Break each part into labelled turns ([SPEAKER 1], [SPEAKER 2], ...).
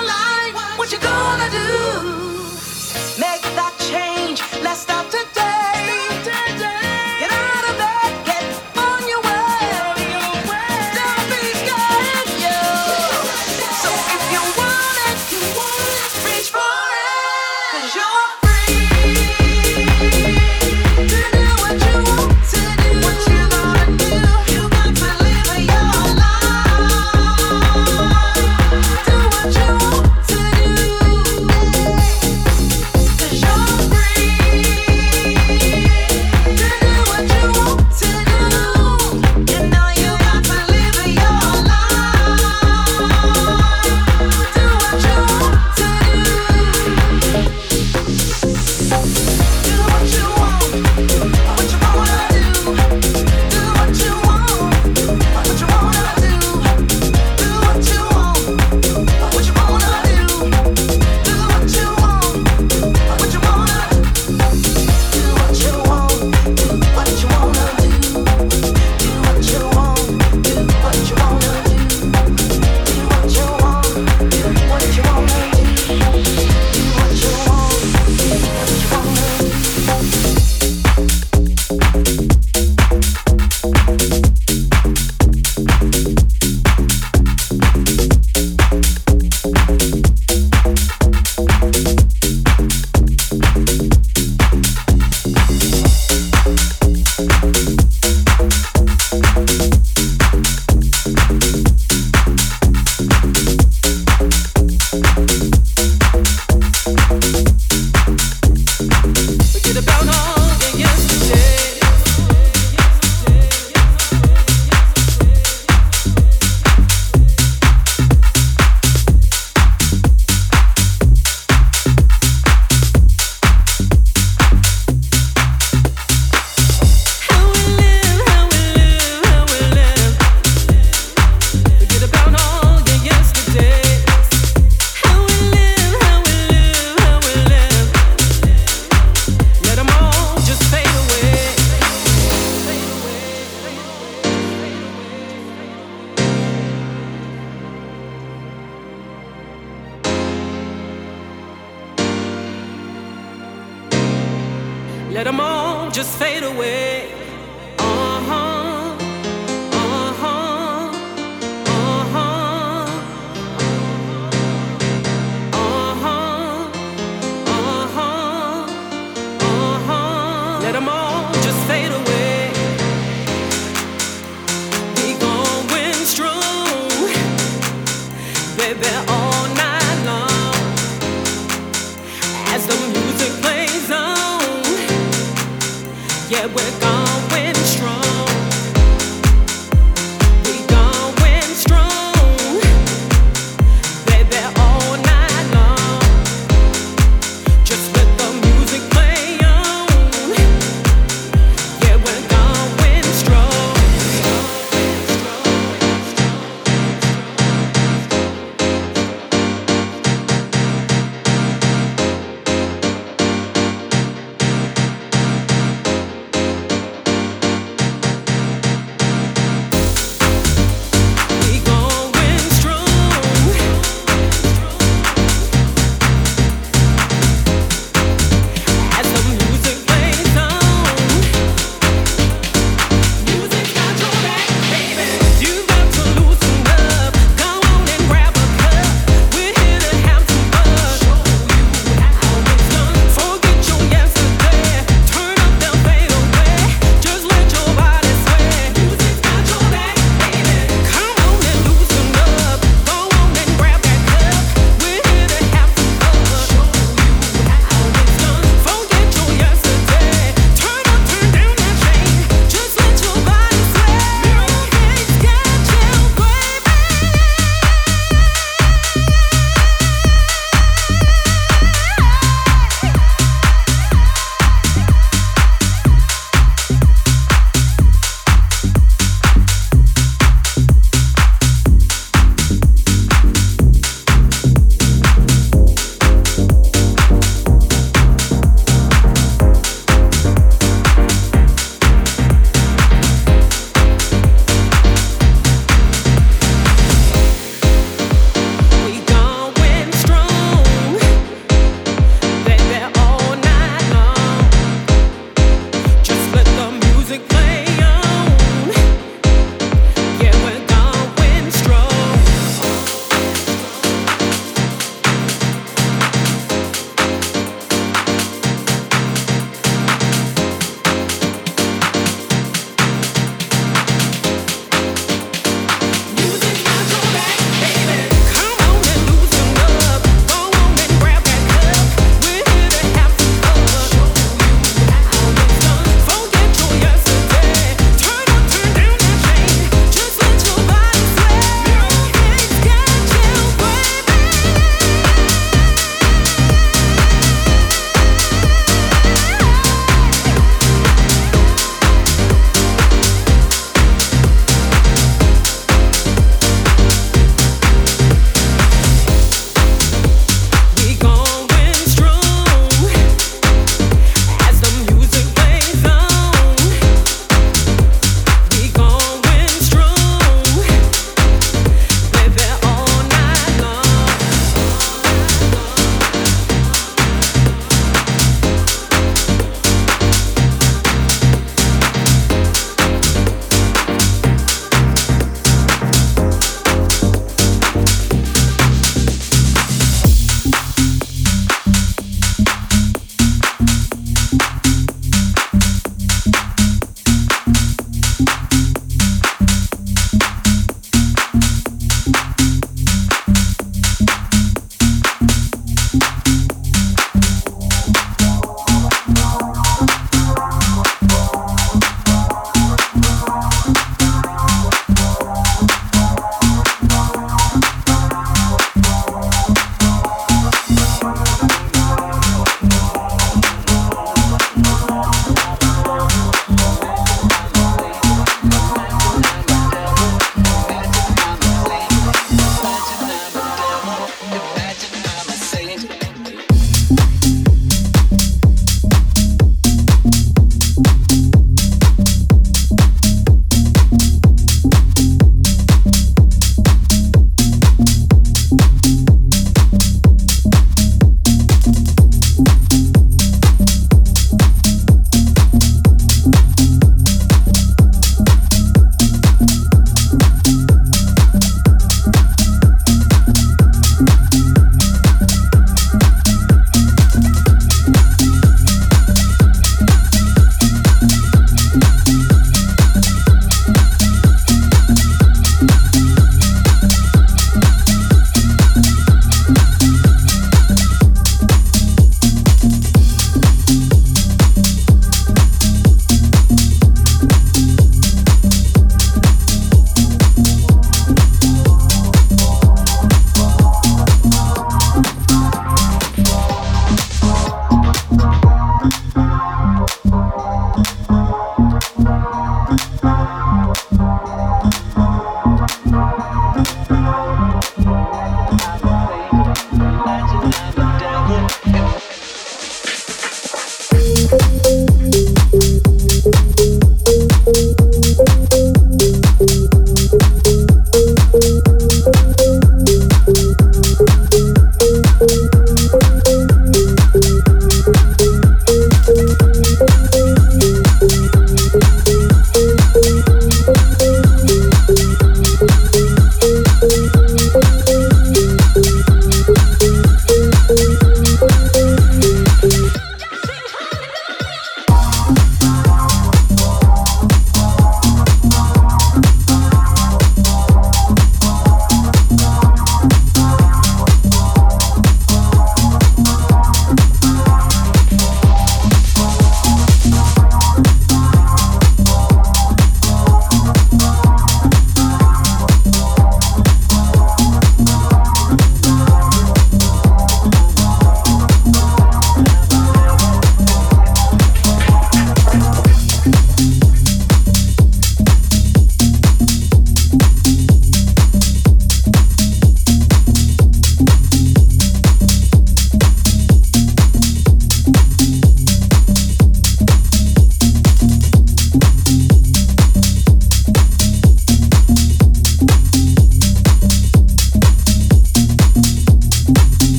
[SPEAKER 1] alive.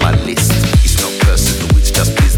[SPEAKER 2] my list. It's not personal, it's just business.